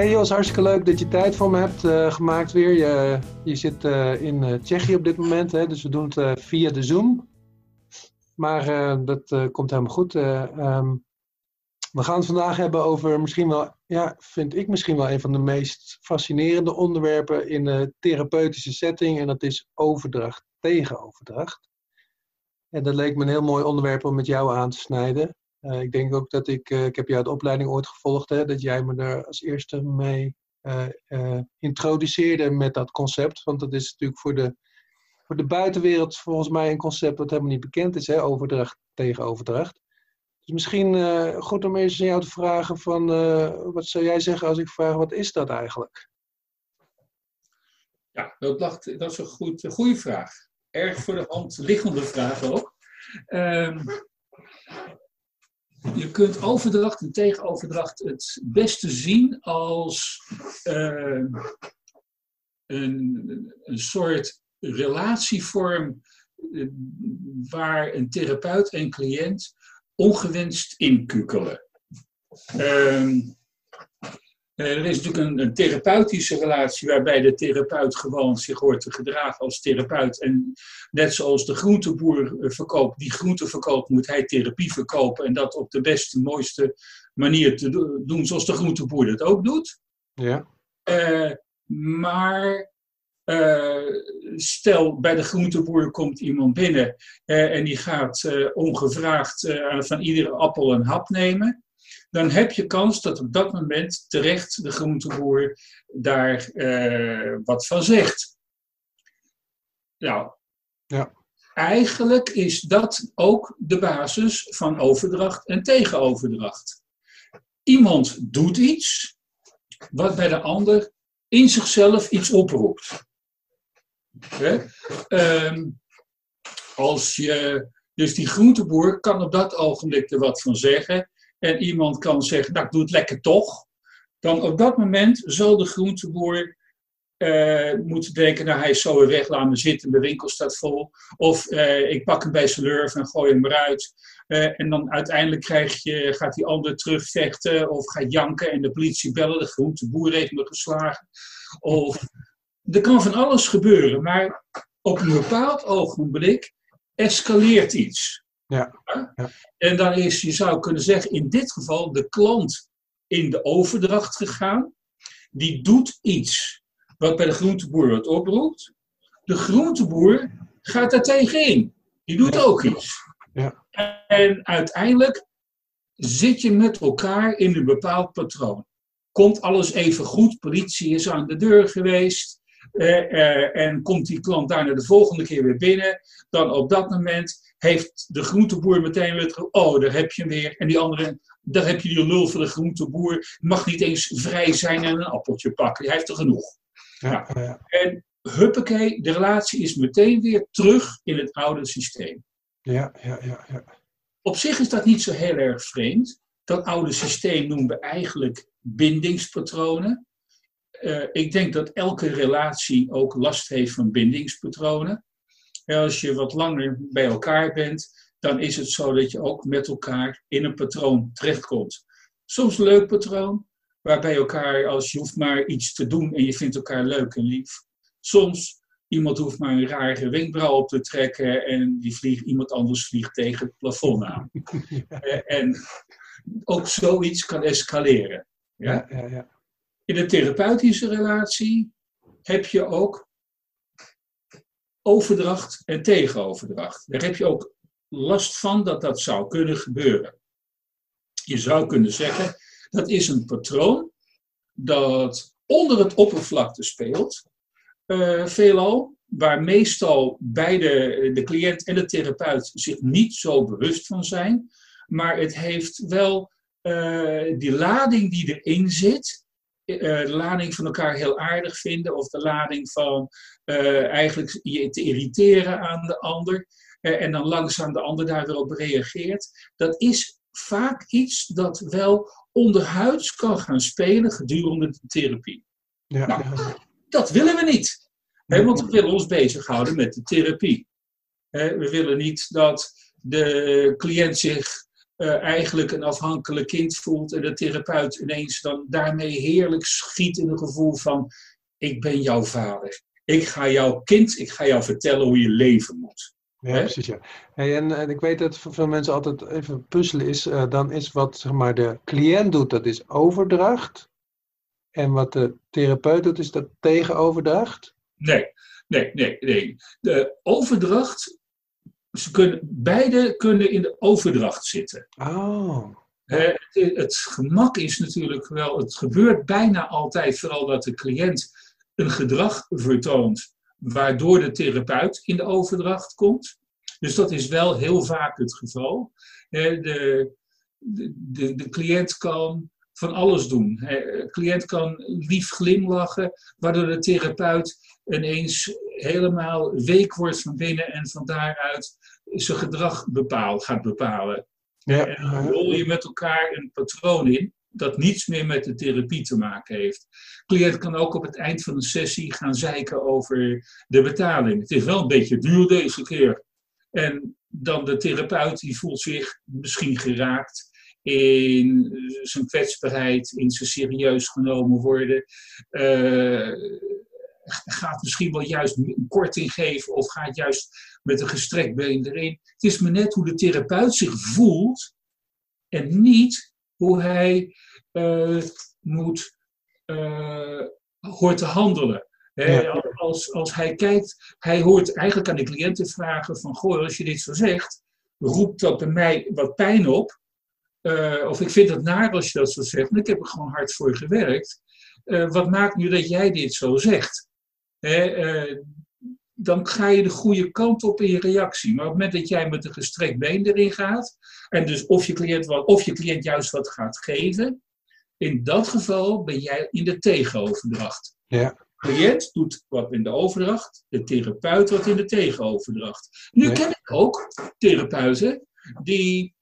Hey Jos, hartstikke leuk dat je tijd voor me hebt uh, gemaakt weer. Je, je zit uh, in uh, Tsjechië op dit moment, hè, dus we doen het via de Zoom. Maar dat komt helemaal goed. Um, we gaan het vandaag hebben over misschien wel, ja, vind ik misschien wel een van de meest fascinerende onderwerpen in de therapeutische setting. En dat is overdracht tegen overdracht. En dat leek me een heel mooi onderwerp om met jou aan te snijden. Uh, ik denk ook dat ik, uh, ik heb jou de opleiding ooit gevolgd, hè, dat jij me daar als eerste mee uh, introduceerde met dat concept. Want dat is natuurlijk voor de, voor de buitenwereld volgens mij een concept dat helemaal niet bekend is, hè, overdracht tegen overdracht. Dus misschien goed om eens aan jou te vragen van, wat zou jij zeggen als ik vraag, wat is dat eigenlijk? Ja, dat, dat is een, goed, goede vraag. Erg voor de hand liggende vraag ook. Um, je kunt overdracht en tegenoverdracht het beste zien als uh, een, een soort relatievorm uh, waar een therapeut en cliënt ongewenst inkukelen. Uh, er is natuurlijk een, een, therapeutische relatie waarbij de therapeut gewoon zich hoort te gedragen als therapeut. En net zoals de groenteboer eh, verkoopt, die groente verkoopt, moet hij therapie verkopen. En dat op de beste, mooiste manier te doen, zoals de groenteboer dat ook doet. Ja. Uh, maar uh, stel, bij de groenteboer komt iemand binnen en die gaat ongevraagd van iedere appel een hap nemen dan heb je kans dat op dat moment terecht de groenteboer daar uh, wat van zegt. Nou, ja. eigenlijk is dat ook de basis van overdracht en tegenoverdracht. Iemand doet iets wat bij de ander in zichzelf iets oproept. Um, als je, dus die groenteboer kan op dat ogenblik er wat van zeggen en iemand kan zeggen, nou ik doe het lekker toch, dan op dat moment zal de groenteboer uh, moeten denken, nou hij is zo weer weg, laat me zitten, de winkel staat vol. Of uh, ik pak hem bij zijn lurf en gooi hem eruit. Uh, en dan uiteindelijk krijg je, gaat die ander terugvechten of gaat janken en de politie bellen, de groenteboer heeft me geslagen. Of er kan van alles gebeuren, maar op een bepaald ogenblik escaleert iets. Ja, ja. En dan is, je zou kunnen zeggen, in dit geval de klant in de overdracht gegaan. Die doet iets wat bij de groenteboer wat oproept. De groenteboer gaat daar tegenin. Die doet ook iets. Ja. En uiteindelijk zit je met elkaar in een bepaald patroon. Komt alles even goed, politie is aan de deur geweest, eh, eh, en komt die klant daarna de volgende keer weer binnen, dan op dat moment heeft de groenteboer meteen weer oh, daar heb je hem weer. En die andere, daar heb je die lul van de groenteboer, mag niet eens vrij zijn en een appeltje pakken. Hij heeft er genoeg. Ja, nou, ja. En huppakee, de relatie is meteen weer terug in het oude systeem. Ja, ja, ja, ja. Op zich is dat niet zo heel erg vreemd. Dat oude systeem noemen we eigenlijk bindingspatronen. Uh, ik denk dat elke relatie ook last heeft van bindingspatronen. Als je wat langer bij elkaar bent, dan is het zo dat je ook met elkaar in een patroon terechtkomt. Soms een leuk patroon, waarbij elkaar, als je hoeft maar iets te doen en je vindt elkaar leuk en lief. Soms iemand hoeft maar een rare wenkbrauw op te trekken en die vliegt, iemand anders vliegt tegen het plafond aan. Ja. Uh, en ook zoiets kan escaleren. Ja, ja, ja. In de therapeutische relatie heb je ook overdracht en tegenoverdracht. Daar heb je ook last van dat dat zou kunnen gebeuren. Je zou kunnen zeggen, dat is een patroon dat onder het oppervlakte speelt, uh, veelal, waar meestal beide, de cliënt en de therapeut, zich niet zo bewust van zijn, maar het heeft wel eh, die lading die erin zit, eh, de lading van elkaar heel aardig vinden of de lading van eh, eigenlijk je te irriteren aan de ander en dan langzaam de ander daar weer op reageert, dat is vaak iets dat wel onderhuids kan gaan spelen gedurende de therapie. Ja, nou, Dat willen we niet, hè, want we willen ons bezighouden met de therapie. we willen niet dat de cliënt zich uh, eigenlijk een afhankelijk kind voelt en de therapeut ineens dan daarmee heerlijk schiet in een gevoel van ik ben jouw vader. Ik ga jouw kind, ik ga jou vertellen hoe je leven moet. Ja, precies. Ja. en, en, ik weet dat voor veel mensen altijd even puzzelen is, uh, dan is wat zeg maar, de cliënt doet, dat is overdracht. En wat de therapeut doet, is dat tegenoverdracht? Nee, nee, nee, nee. De overdracht ze kunnen, beide kunnen in de overdracht zitten. Oh. het, het, gemak is natuurlijk wel, het gebeurt bijna altijd, vooral dat de cliënt een gedrag vertoont, waardoor de therapeut in de overdracht komt. Dus dat is wel heel vaak het geval. de, de, de, de cliënt kan van alles doen. De cliënt kan lief glimlachen, waardoor de therapeut ineens helemaal week wordt van binnen en van daaruit zijn gedrag bepaalt, gaat bepalen. Ja. En dan rol je met elkaar een patroon in dat niets meer met de therapie te maken heeft. De cliënt kan ook op het eind van de sessie gaan zeiken over de betaling. Het is wel een beetje duur deze keer. En dan de therapeut die voelt zich misschien geraakt in zijn kwetsbaarheid, in zijn serieus genomen worden. Uh, gaat misschien wel juist een korting geven of gaat juist met een gestrekt been erin. Het is maar net hoe de therapeut zich voelt en niet hoe hij uh, moet, uh, hoort te handelen. als, als hij kijkt, hij hoort eigenlijk aan de cliënten vragen van, goh, als je dit zo zegt, roept dat bij mij wat pijn op. Uh, of ik vind het naar als je dat zo zegt, en ik heb er gewoon hard voor gewerkt. wat maakt nu dat jij dit zo zegt? Eh, dan ga je de goede kant op in je reactie. Maar op het moment dat jij met een gestrekt been erin gaat, en dus of je cliënt, wat, of je cliënt juist wat gaat geven, in dat geval ben jij in de tegenoverdracht. Ja. De cliënt doet wat in de overdracht, de therapeut wat in de tegenoverdracht. Nu ken ik ook therapeuten die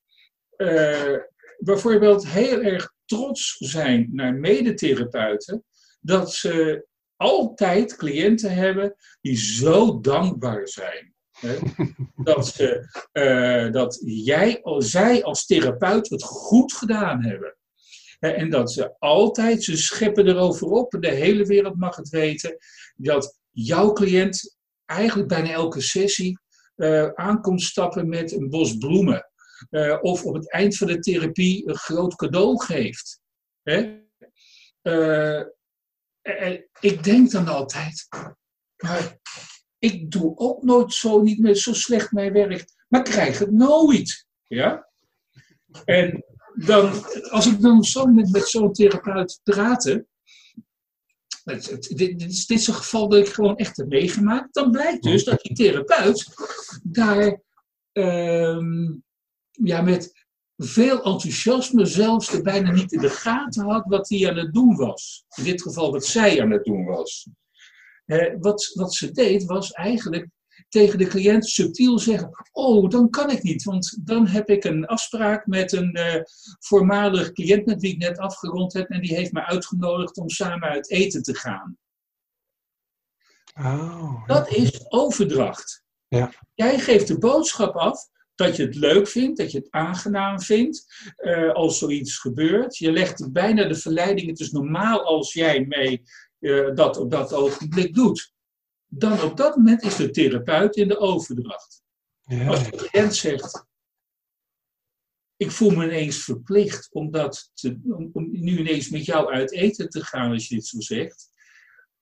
uh, bijvoorbeeld heel erg trots zijn naar medetherapeuten, dat ze altijd cliënten hebben die zo dankbaar zijn. Hè? dat, ze, uh, dat jij, zij als therapeut het goed gedaan hebben. En dat ze altijd, ze scheppen erover op, de hele wereld mag het weten, dat jouw cliënt eigenlijk bijna elke sessie uh, aankomt stappen met een bos bloemen. Uh, of op het eind van de therapie een groot cadeau geeft. Hè? En ik denk dan altijd, maar ik doe ook nooit zo, niet meer zo slecht mijn werk, maar krijg het nooit. Ja? En dan, als ik dan zo met, met zo'n therapeut praten, dit, dit, dit, is een geval dat ik gewoon echt heb meegemaakt, dan blijkt dus dat die therapeut daar ehm, ja, met veel enthousiasme zelfs er bijna niet in de gaten had wat hij aan het doen was. In dit geval wat zij aan het doen was. Eh, wat, wat ze deed was eigenlijk tegen de cliënt subtiel zeggen: Oh, dan kan ik niet, want dan heb ik een afspraak met een uh, voormalig cliënt met wie ik net afgerond heb en die heeft me uitgenodigd om samen uit eten te gaan. Oh, Dat is overdracht. Ja. Jij geeft de boodschap af dat je het leuk vindt, dat je het aangenaam vindt uh, als zoiets gebeurt. Je legt bijna de verleiding, het is normaal als jij mee uh, dat op dat ogenblik doet. Dan op dat moment is de therapeut in de overdracht. Ja. Als de cliënt zegt, ik voel me ineens verplicht om, dat te, om, om nu ineens met jou uit eten te gaan als je dit zo zegt.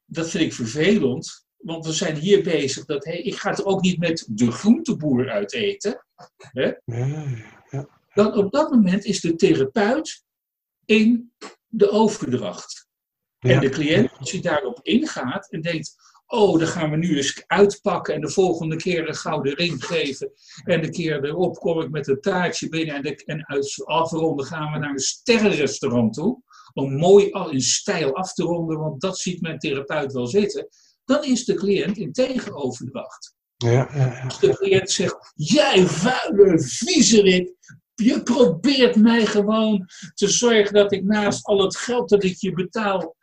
Dat vind ik vervelend, want we zijn hier bezig dat hey, ik ga er ook niet met de groenteboer uit eten. Hè? ja. Dan op dat moment is de therapeut in de overdracht. En de cliënt, als hij daarop ingaat en denkt: Oh, dan gaan we nu eens uitpakken en de volgende keer een gouden ring geven. En de keer erop kom ik met een taartje binnen en, de, en uit afronden gaan we naar een sterrenrestaurant toe. Om mooi al in stijl af te ronden, want dat ziet mijn therapeut wel zitten. Dan is de cliënt in tegenoverdracht. Ja. Als de cliënt zegt, jij vuile viezerik, je probeert mij gewoon te zorgen dat ik naast al het geld dat ik je betaal,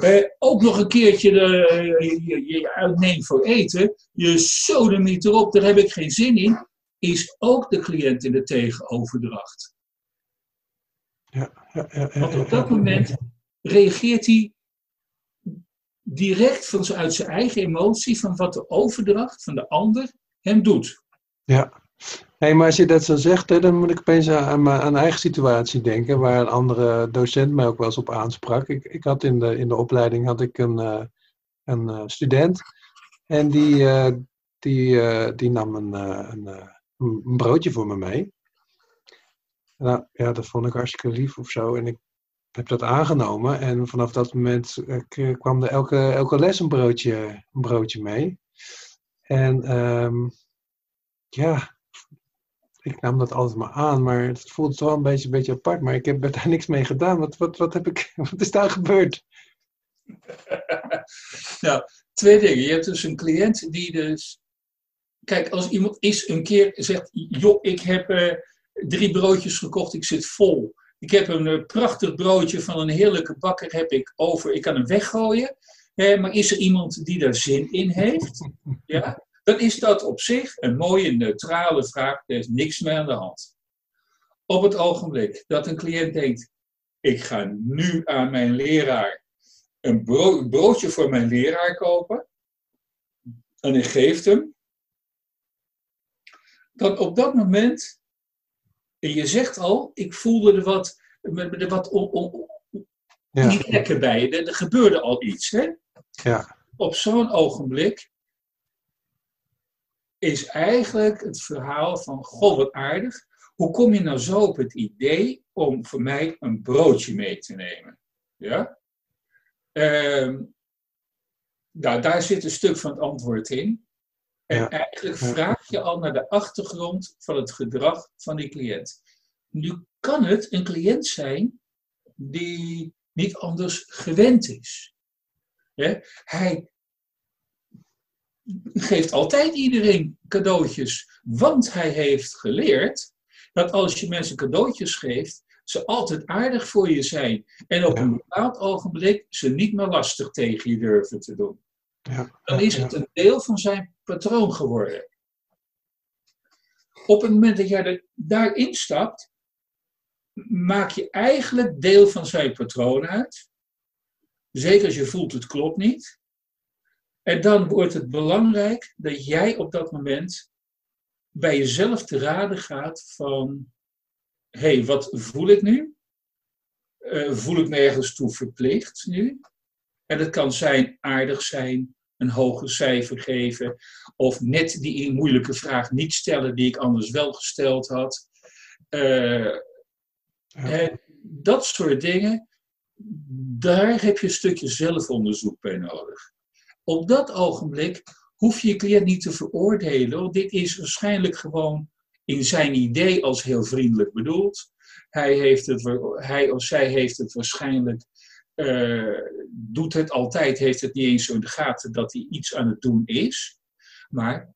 eh, ook nog een keertje de, je, je uitneemt voor eten. Je sodemiet erop, daar heb ik geen zin in. Is ook de cliënt in de tegenoverdracht. Ja, ja, Want op dat moment reageert hij direct van, uit zijn eigen emotie van wat de overdracht van de ander hem doet. Ja. Hey, maar als je dat zo zegt, hè, dan moet ik opeens aan, mijn aan eigen situatie denken, waar een andere docent mij ook wel eens op aansprak. Ik, ik had in de, in de opleiding had ik een, eh, een eh, student en die, eh, die, die nam een, een broodje voor me mee. Nou, ja, dat vond ik hartstikke lief of zo. En ik heb dat aangenomen. En vanaf dat moment eh, kwam er elke, elke les een broodje, broodje mee. En ehm, ja, ik nam dat altijd maar aan. Maar het voelt wel een beetje, een beetje apart. Maar ik heb daar niks mee gedaan. Wat, wat, wat, heb ik, wat is daar gebeurd? Nou, twee dingen. Je hebt dus een cliënt die dus. Kijk, als iemand is een keer zegt: joh, ik heb eh, drie broodjes gekocht, ik zit vol. Ik heb een eh, prachtig broodje van een heerlijke bakker heb ik over. Ik kan hem weggooien. Maar is er iemand die daar zin in heeft? Ja, dan is dat op zich een mooie neutrale vraag. Er is niks meer aan de hand. Op het ogenblik dat een cliënt denkt: ik ga nu aan mijn leraar een bro- een broodje voor mijn leraar kopen. En hij geeft hem. Dan op dat moment, en je zegt al, ik voelde er wat, er wat on- on- Ja, niet lekker bij. Er, er gebeurde al iets. Hè? ja, Op zo'n ogenblik is eigenlijk het verhaal van, goh wat aardig. Hoe kom je nou zo op het idee om voor mij een broodje mee te nemen? Ja? Ehm, nou, daar zit een stuk van het antwoord in. En Ja. eigenlijk vraag je al naar de achtergrond van het gedrag van die cliënt. Nu kan het een cliënt zijn die niet anders gewend is. Hij geeft altijd iedereen cadeautjes, want hij heeft geleerd dat als je mensen cadeautjes geeft, ze altijd aardig voor je zijn. En op Ja. een bepaald ogenblik ze niet meer lastig tegen je durven te doen. Ja. Dan is het een deel van zijn patroon geworden. Op het moment dat jij er daarin stapt, maak je eigenlijk deel van zijn patroon uit. Zeker als je voelt het klopt niet. En dan wordt het belangrijk dat jij op dat moment bij jezelf te raden gaat van, hé, hey, wat voel ik nu? Eh, voel ik me ergens toe verplicht nu? En dat kan zijn aardig zijn, een hoger cijfer geven, of net die moeilijke vraag niet stellen die ik anders wel gesteld had. Eh, dat soort dingen, daar heb je een stukje zelfonderzoek bij nodig. Op dat ogenblik hoef je je cliënt niet te veroordelen, want dit is waarschijnlijk gewoon in zijn idee als heel vriendelijk bedoeld. Hij, heeft het, hij of zij heeft het waarschijnlijk, eh, doet het altijd, heeft het niet eens zo in de gaten dat hij iets aan het doen is. Maar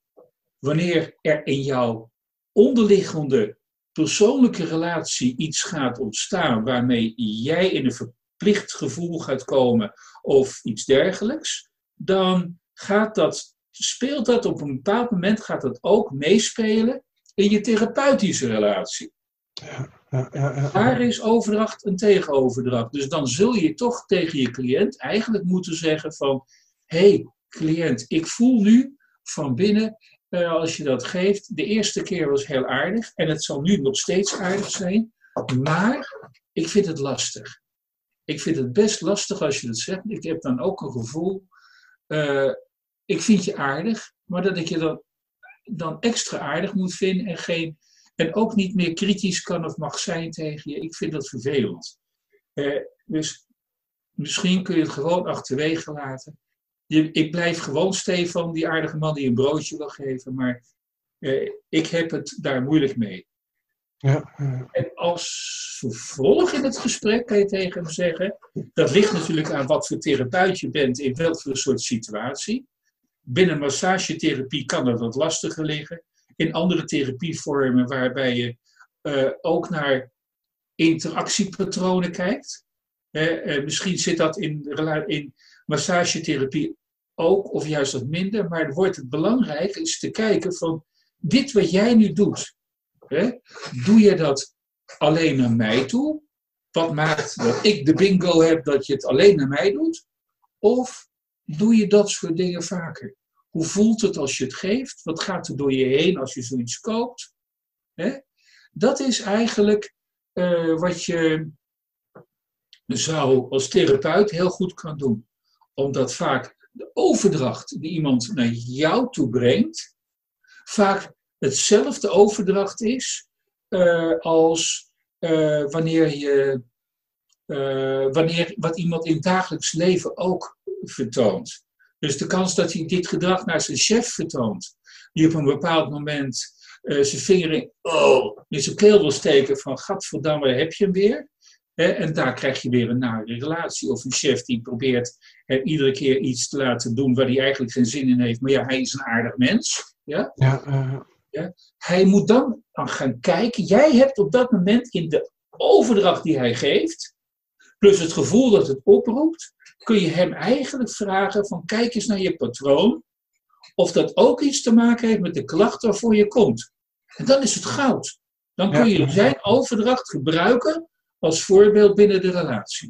wanneer er in jouw onderliggende persoonlijke relatie iets gaat ontstaan waarmee jij in een verplicht gevoel gaat komen of iets dergelijks, dan gaat dat, speelt dat op een bepaald moment gaat dat ook meespelen in je therapeutische relatie. Daar is overdracht een tegenoverdracht. Dus dan zul je toch tegen je cliënt eigenlijk moeten zeggen van, hey, cliënt, ik voel nu van binnen, eh, als je dat geeft, de eerste keer was heel aardig en het zal nu nog steeds aardig zijn, maar ik vind het lastig. Ik vind het best lastig als je dat zegt. Ik heb dan ook een gevoel, eh, ik vind je aardig, maar dat ik je dan, dan extra aardig moet vinden en geen en ook niet meer kritisch kan of mag zijn tegen je. Ik vind dat vervelend. Eh, dus misschien kun je het gewoon achterwege laten. je, ik blijf gewoon Stefan, die aardige man die een broodje wil geven, maar eh, ik heb het daar moeilijk mee. Ja, En als vervolg in het gesprek kan je tegen hem zeggen, dat ligt natuurlijk aan wat voor therapeut je bent, in welke soort situatie. Binnen massagetherapie kan dat wat lastiger liggen. In andere therapievormen waarbij je uh, ook naar interactiepatronen kijkt. Uh, misschien zit dat in, in massagetherapie ook, of juist wat minder, maar wordt het belangrijk is te kijken van dit wat jij nu doet, hè, doe je dat alleen naar mij toe? Wat maakt dat ik de bingo heb dat je het alleen naar mij doet? Of doe je dat soort dingen vaker? Hoe voelt het als je het geeft? Wat gaat er door je heen als je zoiets koopt? Dat is eigenlijk uh, wat je zou als therapeut heel goed kan doen. Omdat vaak de overdracht die iemand naar jou toe brengt, vaak hetzelfde overdracht is uh, als uh, wanneer je wanneer wat iemand in het dagelijks leven ook vertoont. Dus de kans dat hij dit gedrag naar zijn chef vertoont, die op een bepaald moment zijn vinger in, oh, in zijn keel wil steken van gadverdamme, heb je hem weer? en daar krijg je weer een nare relatie. Of een chef die probeert iedere keer iets te laten doen waar hij eigenlijk geen zin in heeft. Maar ja, hij is een aardig mens. Ja? Ja, uh... ja? Hij moet dan gaan kijken. Jij hebt op dat moment in de overdracht die hij geeft, plus het gevoel dat het oproept, kun je hem eigenlijk vragen van kijk eens naar je patroon. Of dat ook iets te maken heeft met de klacht waarvoor je komt. En dan is het goud. Dan kun je zijn overdracht gebruiken als voorbeeld binnen de relatie.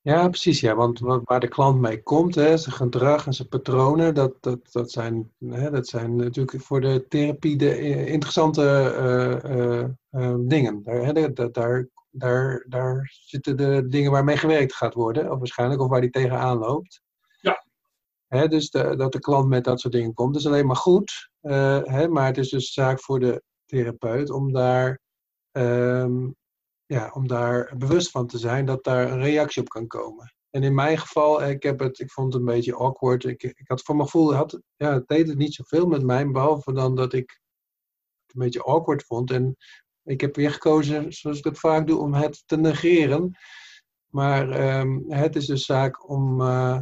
Ja, precies. Ja. Want waar de klant mee komt, hè, zijn gedrag en zijn patronen, dat, dat, dat, zijn, hè, dat zijn natuurlijk voor de therapie de interessante uh, uh, uh, dingen. Daar, hè, daar, daar, daar zitten de dingen waarmee gewerkt gaat worden, of waarschijnlijk, of waar die tegenaan loopt. Ja. Hè, dus de, dat de klant met dat soort dingen komt, is alleen maar goed. hè, maar het is dus zaak voor de therapeut om daar um, ja, om daar bewust van te zijn dat daar een reactie op kan komen. En in mijn geval, ik, heb het, ik vond het een beetje awkward. Ik, ik had voor mijn gevoel, had, ja, het deed het niet zoveel met mij, behalve dan dat ik het een beetje awkward vond. En ik heb weer gekozen, zoals ik het vaak doe, om het te negeren. Maar um, het is dus zaak om, uh,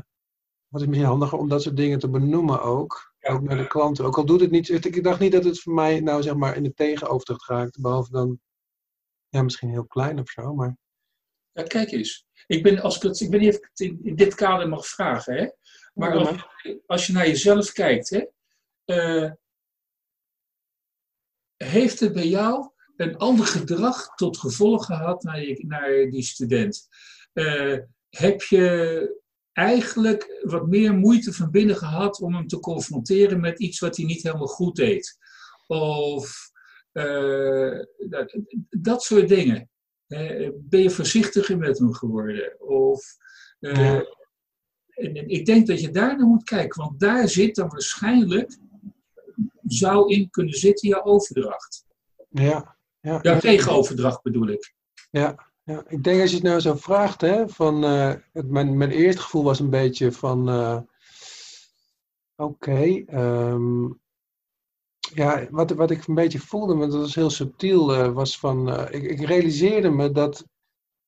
wat is misschien handiger, om dat soort dingen te benoemen ook. Ook naar de klanten. Ook al doet het niet, ik dacht niet dat het voor mij nou zeg maar in de tegenoverdracht raakte, behalve dan ja, misschien heel klein of zo, maar... Ja, kijk eens. Ik, ben, als ik, het, ik weet niet of ik het in, dit kader mag vragen, hè? maar als, als, je naar jezelf kijkt, hè, uh, heeft het bij jou een ander gedrag tot gevolg gehad naar, je, naar die student? Uh, heb je eigenlijk wat meer moeite van binnen gehad om hem te confronteren met iets wat hij niet helemaal goed deed? Of uh, dat, dat, soort dingen. Uh, ben je voorzichtiger met hem geworden? Of, en, ik denk dat je daar naar moet kijken, want daar zit dan waarschijnlijk, zou in kunnen zitten je overdracht. Ja. Ja. Ja, tegenoverdracht bedoel ik. Ja, ja, ik denk als je het nou zo vraagt, hè, van, het, mijn, mijn eerste gevoel was een beetje van, oké, okay, um, ja, wat, wat ik een beetje voelde, want dat was heel subtiel, uh, was van, ik, ik, realiseerde me dat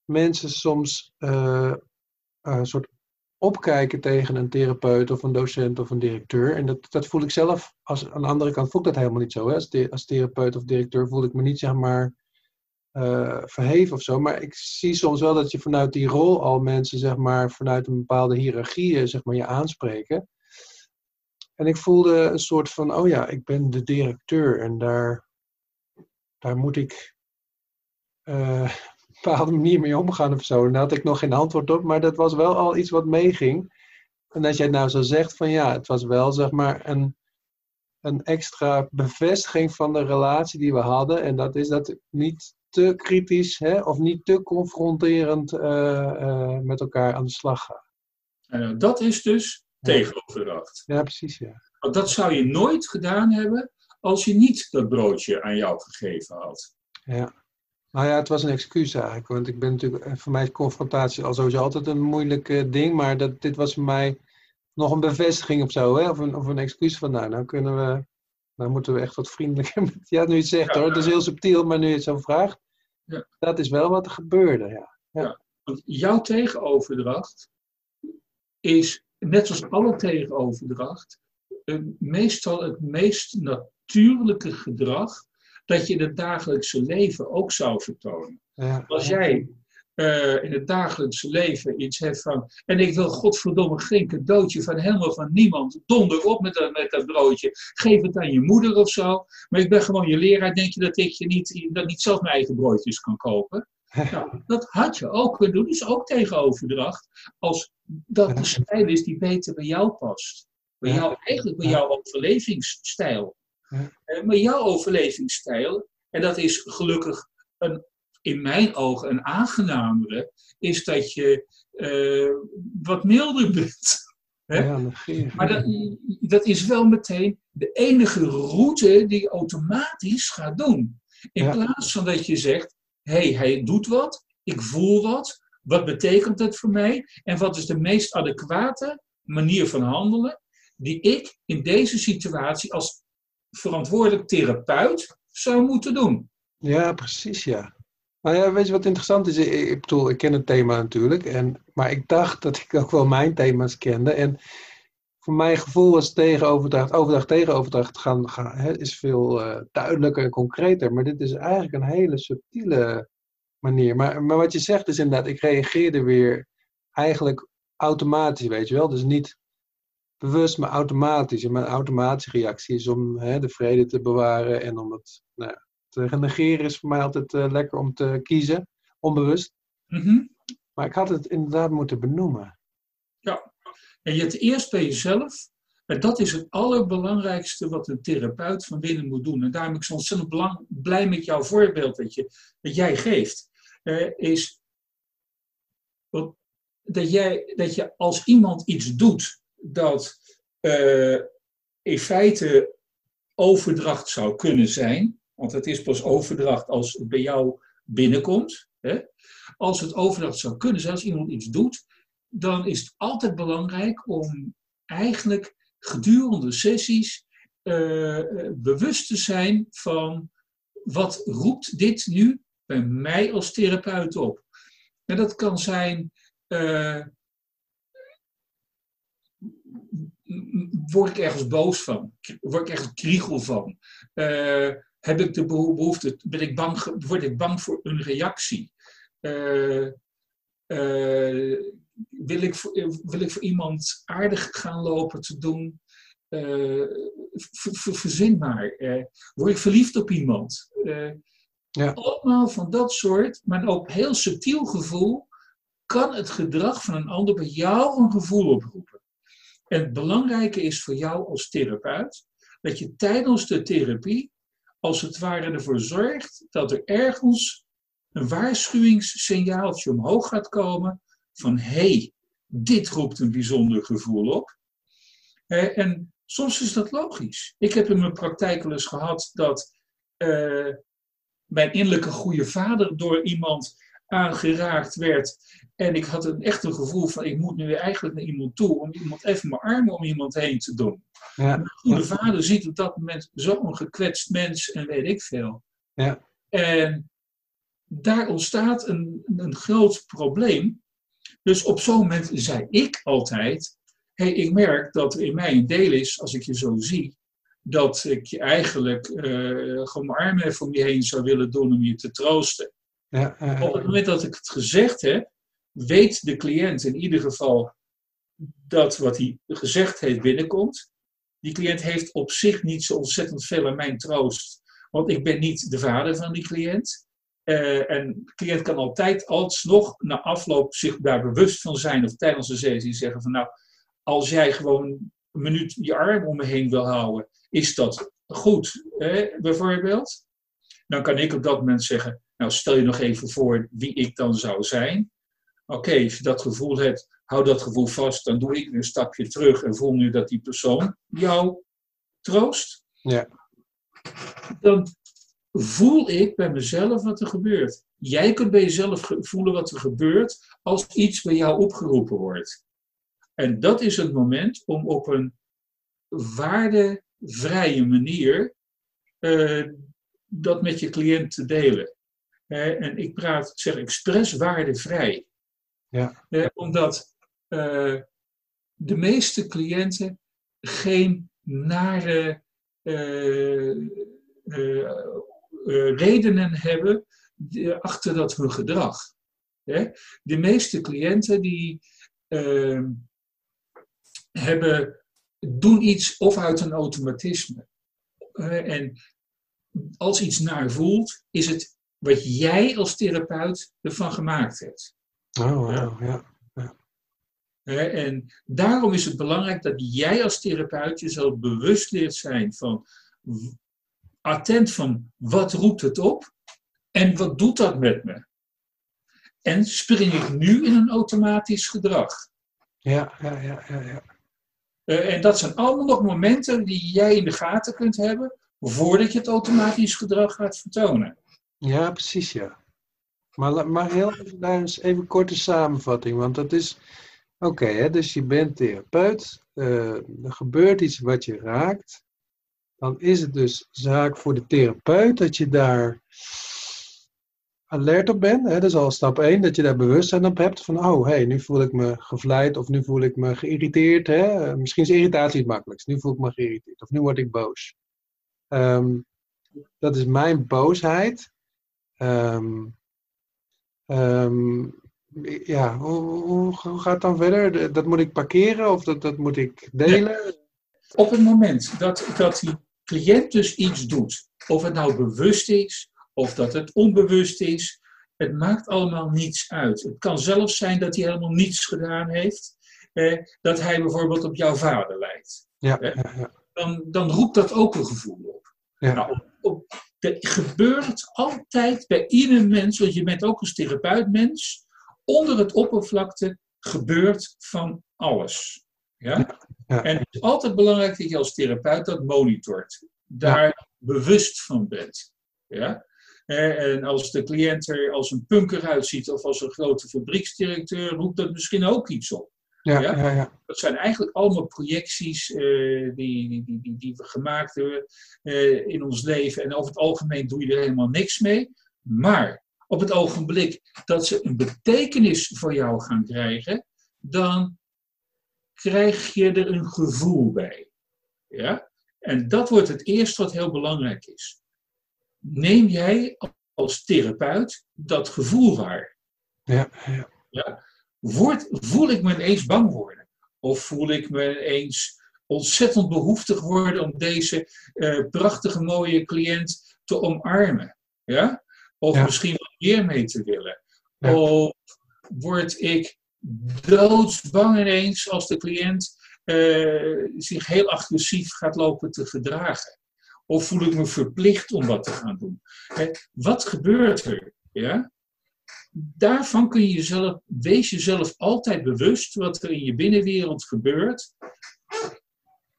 mensen soms een soort opkijken tegen een therapeut of een docent of een directeur. En dat, dat voel ik zelf, als, aan de andere kant voel ik dat helemaal niet zo. Hè? Als, als therapeut of directeur voel ik me niet, zeg maar, verheven of zo. Maar ik zie soms wel dat je vanuit die rol al mensen, zeg maar, vanuit een bepaalde hiërarchie, zeg maar, je aanspreken. En ik voelde een soort van, oh ja, ik ben de directeur en daar, daar moet ik een bepaalde manier mee omgaan of zo. Daar had ik nog geen antwoord op, maar dat was wel al iets wat meeging. En als jij nou zo zegt van ja, het was wel zeg maar een, een extra bevestiging van de relatie die we hadden. En dat is dat niet te kritisch hè, of niet te confronterend uh, uh, met elkaar aan de slag gaan. En dat is dus tegenoverdracht. Ja, precies, ja. Want dat zou je nooit gedaan hebben als je niet dat broodje aan jou gegeven had. Ja. Nou ja, het was een excuus eigenlijk. Want ik ben natuurlijk, eh, voor mij is confrontatie al sowieso altijd een moeilijk uh, ding. Maar dat, dit was voor mij nog een bevestiging of zo, hè? Of, een, of een excuus van, nou, nou kunnen we, nou moeten we echt wat vriendelijker met, ja, nu je het zegt Ja, hoor, het is heel subtiel, maar nu je het zo vraagt, Ja. dat is wel wat er gebeurde, ja. Want jouw tegenoverdracht is, net zoals alle tegenoverdracht, eh, meestal het meest natuurlijke gedrag dat je in het dagelijkse leven ook zou vertonen. ja. Als jij eh, in het dagelijkse leven iets hebt van. En ik wil godverdomme geen cadeautje van helemaal van niemand. Donder op met dat, met dat broodje. Geef het aan je moeder of zo. Maar ik ben gewoon je leraar. Denk je dat ik je niet, dat niet zelf mijn eigen broodjes kan kopen? Nou, dat had je ook kunnen doen. Dus ook tegenoverdracht. Als dat de stijl is die beter bij jou past. Bij jou, eigenlijk bij jouw overlevingsstijl. Ja. Eh, maar jouw overlevingsstijl, en dat is gelukkig een, in mijn ogen een aangenamere, is dat je eh, wat milder bent. Ja. Maar dat, dat is wel meteen de enige route die je automatisch gaat doen. In Ja. plaats van dat je zegt, hé, hey, hij doet wat, ik voel wat, wat betekent dat voor mij en wat is de meest adequate manier van handelen die ik in deze situatie als verantwoordelijk therapeut zou moeten doen. Ja, precies, ja. Nou ja, weet je wat interessant is? Ik, bedoel, ik ken het thema natuurlijk, en, maar ik dacht dat ik ook wel mijn thema's kende. En voor mijn gevoel was tegenoverdracht, overdracht tegenoverdracht gaan, gaan, hè, is veel eh, duidelijker en concreter. Maar dit is eigenlijk een hele subtiele manier. Maar, maar wat je zegt is inderdaad, ik reageerde weer eigenlijk automatisch, weet je wel. Dus niet bewust, maar automatisch. En mijn automatische reactie is om hè, de vrede te bewaren en om het nou, ja, te negeren is voor mij altijd eh, lekker om te kiezen, onbewust. Mhm. Maar ik had het inderdaad moeten benoemen. En je het eerst bij jezelf. En dat is het allerbelangrijkste wat een therapeut van binnen moet doen. En daarom ben ik zo ontzettend belang, blij met jouw voorbeeld dat, je, dat jij geeft. Eh, is dat, jij, dat je als iemand iets doet dat eh, in feite overdracht zou kunnen zijn. Want het is pas overdracht als het bij jou binnenkomt. Hè? Als het overdracht zou kunnen zijn, als iemand iets doet, dan is het altijd belangrijk om eigenlijk gedurende sessies eh, eh, bewust te zijn van wat roept dit nu bij mij als therapeut op. En dat kan zijn, word ik ergens boos van? Word ik ergens kriegel van? Eh, heb ik de beho- behoefte, ben ik bang, word ik bang voor een reactie? Eh, eh, wil, ik voor, wil ik voor iemand aardig gaan lopen te doen? Ver- ver- verzin maar. Word ik verliefd op iemand? Ja. Allemaal van dat soort, maar ook heel subtiel gevoel, kan het gedrag van een ander bij jou een gevoel oproepen. En het belangrijke is voor jou als therapeut dat je tijdens de therapie als het ware ervoor zorgt dat er ergens een waarschuwingssignaaltje omhoog gaat komen van hé, hey, dit roept een bijzonder gevoel op. Eh, en soms is dat logisch. Ik heb in mijn praktijk wel eens gehad dat eh, mijn innerlijke goede vader door iemand aangeraakt werd. En ik had een echt een gevoel van ik moet nu eigenlijk naar iemand toe om iemand even mijn armen om iemand heen te doen. Ja, Mijn goede vader ziet op dat moment zo'n gekwetst mens en weet ik veel. Ja. En daar ontstaat een, een groot probleem. Dus op zo'n moment zei ik altijd: hey, ik merk dat er in mij een deel is, als ik je zo zie, dat ik je eigenlijk eh, gewoon mijn armen even om je heen zou willen doen om je te troosten. Ja, Op het moment dat ik het gezegd heb, weet de cliënt in ieder geval dat wat hij gezegd heeft binnenkomt. Die cliënt heeft op zich niet zo ontzettend veel aan mijn troost, want ik ben niet de vader van die cliënt. Eh, en de cliënt kan altijd alsnog na afloop zich daar bewust van zijn of tijdens de sessie zeggen van nou, als jij gewoon een minuut je arm om me heen wil houden, is dat goed, bijvoorbeeld. Dan kan ik op dat moment zeggen, nou stel je nog even voor wie ik dan zou zijn. Oké, als je dat gevoel hebt, hou dat gevoel vast, dan doe ik een stapje terug en voel nu dat die persoon jou troost. Ja. Dan voel ik bij mezelf wat er gebeurt. Jij kunt bij jezelf voelen wat er gebeurt als iets bij jou opgeroepen wordt. En dat is het moment om op een waardevrije manier uh, dat met je cliënt te delen. Uh, en ik praat, zeg expres waardevrij. Ja. Uh, omdat de meeste cliënten geen nare redenen hebben achter dat hun gedrag. De meeste cliënten die ehm, hebben, doen iets of uit een automatisme. en als iets naar voelt, is het wat jij als therapeut ervan gemaakt hebt. Oh, wow, ja. ja. En daarom is het belangrijk dat jij als therapeut jezelf bewust leert zijn van attent van wat roept het op en wat doet dat met me? En spring ik nu in een automatisch gedrag? Ja, ja, ja, ja. ja. Uh, en dat zijn allemaal nog momenten die jij in de gaten kunt hebben voordat je het automatisch gedrag gaat vertonen. Ja, precies, ja. Maar, maar heel even, daar eens even korte samenvatting, want dat is... Oké, dus je bent therapeut, uh, er gebeurt iets wat je raakt. Dan is het dus zaak voor de therapeut dat je daar alert op bent. Hè? Dat is al stap 1, dat je daar bewustzijn op hebt van, oh, hey, nu voel ik me gevleid of nu voel ik me geïrriteerd. Hè? Misschien is irritatie het makkelijkst. Nu voel ik me geïrriteerd of nu word ik boos. Um, dat is mijn boosheid. Um, um, ja, hoe, hoe, hoe, gaat het dan verder? Dat moet ik parkeren of dat, dat moet ik delen? Op het moment dat, dat die cliënt dus iets doet, of het nou bewust is of dat het onbewust is. Het maakt allemaal niets uit. Het kan zelfs zijn dat hij helemaal niets gedaan heeft. Eh, dat hij bijvoorbeeld op jouw vader lijkt. Ja, eh, ja, ja. Dan, dan roept dat ook een gevoel op. Ja. Nou, op, er gebeurt altijd bij ieder mens, want je bent ook als therapeut mens, onder het oppervlakte gebeurt van alles. Ja? ja. En het is altijd belangrijk dat je als therapeut dat monitort. Daar bewust van bent. Ja? En als de cliënt er als een punker uitziet of als een grote fabrieksdirecteur, roept dat misschien ook iets op. Ja, ja? ja, ja. Dat zijn eigenlijk allemaal projecties uh, die, die, die, die, we gemaakt hebben uh, in ons leven. En over het algemeen doe je er helemaal niks mee. Maar op het ogenblik dat ze een betekenis voor jou gaan krijgen, dan krijg je er een gevoel bij. Ja? En dat wordt het eerste wat heel belangrijk is neem jij als therapeut dat gevoel waar? Ja, ja. ja? Word, voel ik me ineens bang worden? Of voel ik me ineens ontzettend behoeftig worden om deze uh, prachtige mooie cliënt te omarmen? Ja? Of Ja. misschien wat meer mee te willen? Ja. Of word ik doodsbang ineens als de cliënt eh, zich heel agressief gaat lopen te gedragen? Of voel ik me verplicht om wat te gaan doen? Hè, Wat gebeurt er? Ja? Daarvan kun je jezelf, wees jezelf altijd bewust wat er in je binnenwereld gebeurt,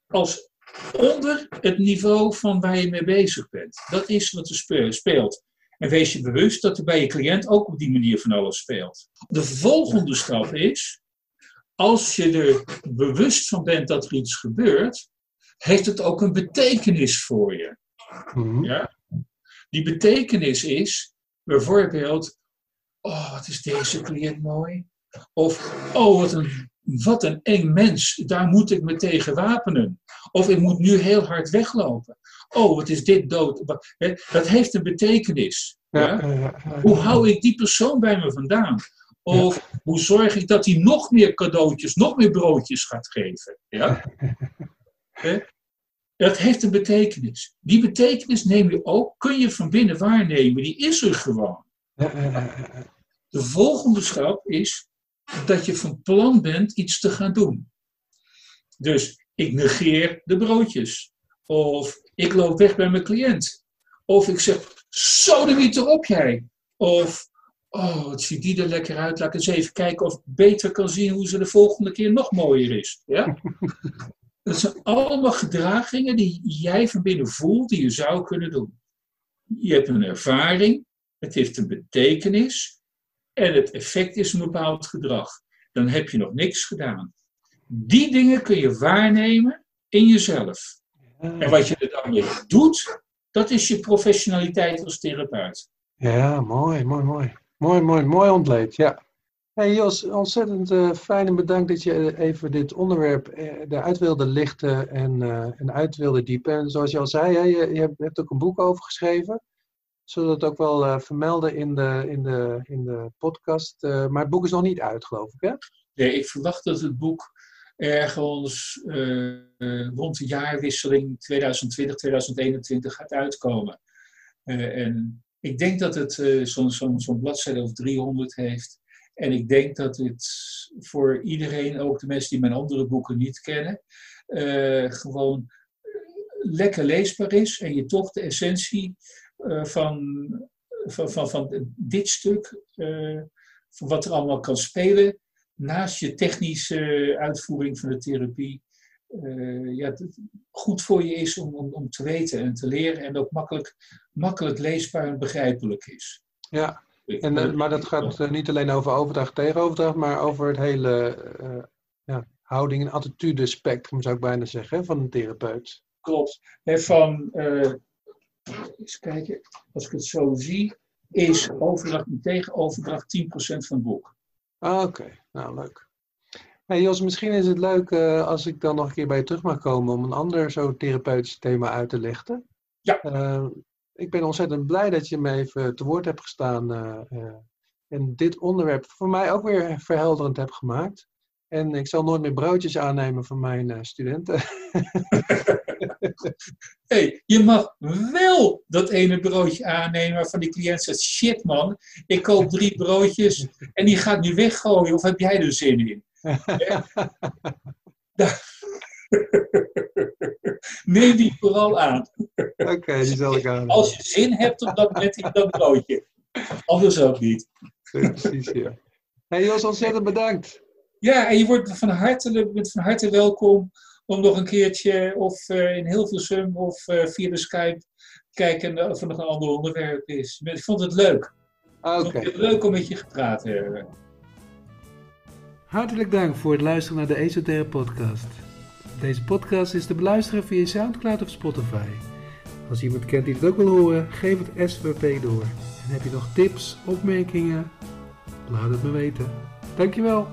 als onder het niveau van waar je mee bezig bent. Dat is wat er spe- speelt. En wees je bewust dat er bij je cliënt ook op die manier van alles speelt. De volgende stap is, als je er bewust van bent dat er iets gebeurt, heeft het ook een betekenis voor je. Mhm. Ja? Die betekenis is bijvoorbeeld, oh wat is deze cliënt mooi. Of, oh wat een, wat een eng mens, daar moet ik me tegen wapenen. Of ik moet nu heel hard weglopen. Oh wat is dit dood. Dat heeft een betekenis. Ja. Hoe hou ik die persoon bij me vandaan? Of hoe zorg ik dat hij nog meer cadeautjes, nog meer broodjes gaat geven? Ja? Dat heeft een betekenis. Die betekenis neem je ook, kun je van binnen waarnemen. Die is er gewoon. Ja, ja, ja. De volgende stap is dat je van plan bent iets te gaan doen. Dus ik negeer de broodjes. Of ik loop weg bij mijn cliënt. Of ik zeg, zo de wiet erop jij. Of, oh, wat ziet die er lekker uit. Laat eens even kijken of ik beter kan zien hoe ze de volgende keer nog mooier is. Ja? Dat zijn allemaal gedragingen die jij van binnen voelt, die je zou kunnen doen. Je hebt een ervaring, het heeft een betekenis en het effect is een bepaald gedrag. Dan heb je nog niks gedaan. Die dingen kun je waarnemen in jezelf. En wat je er dan mee doet, dat is je professionaliteit als therapeut. Ja, mooi, mooi, mooi. Mooi, mooi, mooi ontleed, ja. Hey Jos, ontzettend uh, fijn en bedankt dat je even dit onderwerp uh, eruit wilde lichten en, uh, en uit wilde diepen. En zoals je al zei, hè, je, je, hebt ook een boek over geschreven. Zullen het ook wel vermelden in de, in de, in de podcast. maar het boek is nog niet uit, geloof ik, hè? Nee, ik verwacht dat het boek ergens rond de jaarwisseling 2020-2021 gaat uitkomen. en ik denk dat het zo'n zo, zo bladzijde of 300 heeft. En ik denk dat het voor iedereen, ook de mensen die mijn andere boeken niet kennen, uh, gewoon lekker leesbaar is en je toch de essentie uh, van, van, van, van dit stuk, uh, van wat er allemaal kan spelen, naast je technische uitvoering van de therapie, ja, goed voor je is om, om, om te weten en te leren en ook makkelijk, makkelijk leesbaar en begrijpelijk is. Ja, en, eh, maar dat gaat niet alleen over overdracht tegen overdracht, maar over het hele uh, ja, houding- en attitude spectrum, zou ik bijna zeggen, van een therapeut. Klopt. En van, eens kijken, als ik het zo zie, is overdracht en tegen overdracht 10% van het boek. Ah, Oké, nou leuk. Hey Jos, misschien is het leuk als ik dan nog een keer bij je terug mag komen om een ander zo therapeutisch thema uit te lichten. Ja ik ben ontzettend blij dat je me even te woord hebt gestaan uh, en dit onderwerp voor mij ook weer verhelderend hebt gemaakt. En ik zal nooit meer broodjes aannemen van mijn uh, studenten. hey, je mag wel dat ene broodje aannemen waarvan die cliënt zegt: shit man, ik koop drie broodjes en die gaat nu weggooien. Of heb jij er zin in? Neem die vooral aan. Oké, die zal ik aan. Als je zin hebt op dat, met dat broodje. Anders ook niet. Precies, ja. Hey Jos, ontzettend bedankt. Ja, en je wordt van harte, bent van harte welkom om nog een keertje of uh, in Hilversum of uh, via de Skype kijken of er nog een ander onderwerp is. Ik vond het leuk. Oké. Okay. Het leuk om met je gepraat te hebben. Hartelijk dank voor het luisteren naar de Esoterre podcast. Deze podcast is te beluisteren via Soundcloud of Spotify. Als iemand kent die het ook wil horen, geef het SWP door. En heb je nog tips, opmerkingen? Laat het me weten. Dankjewel.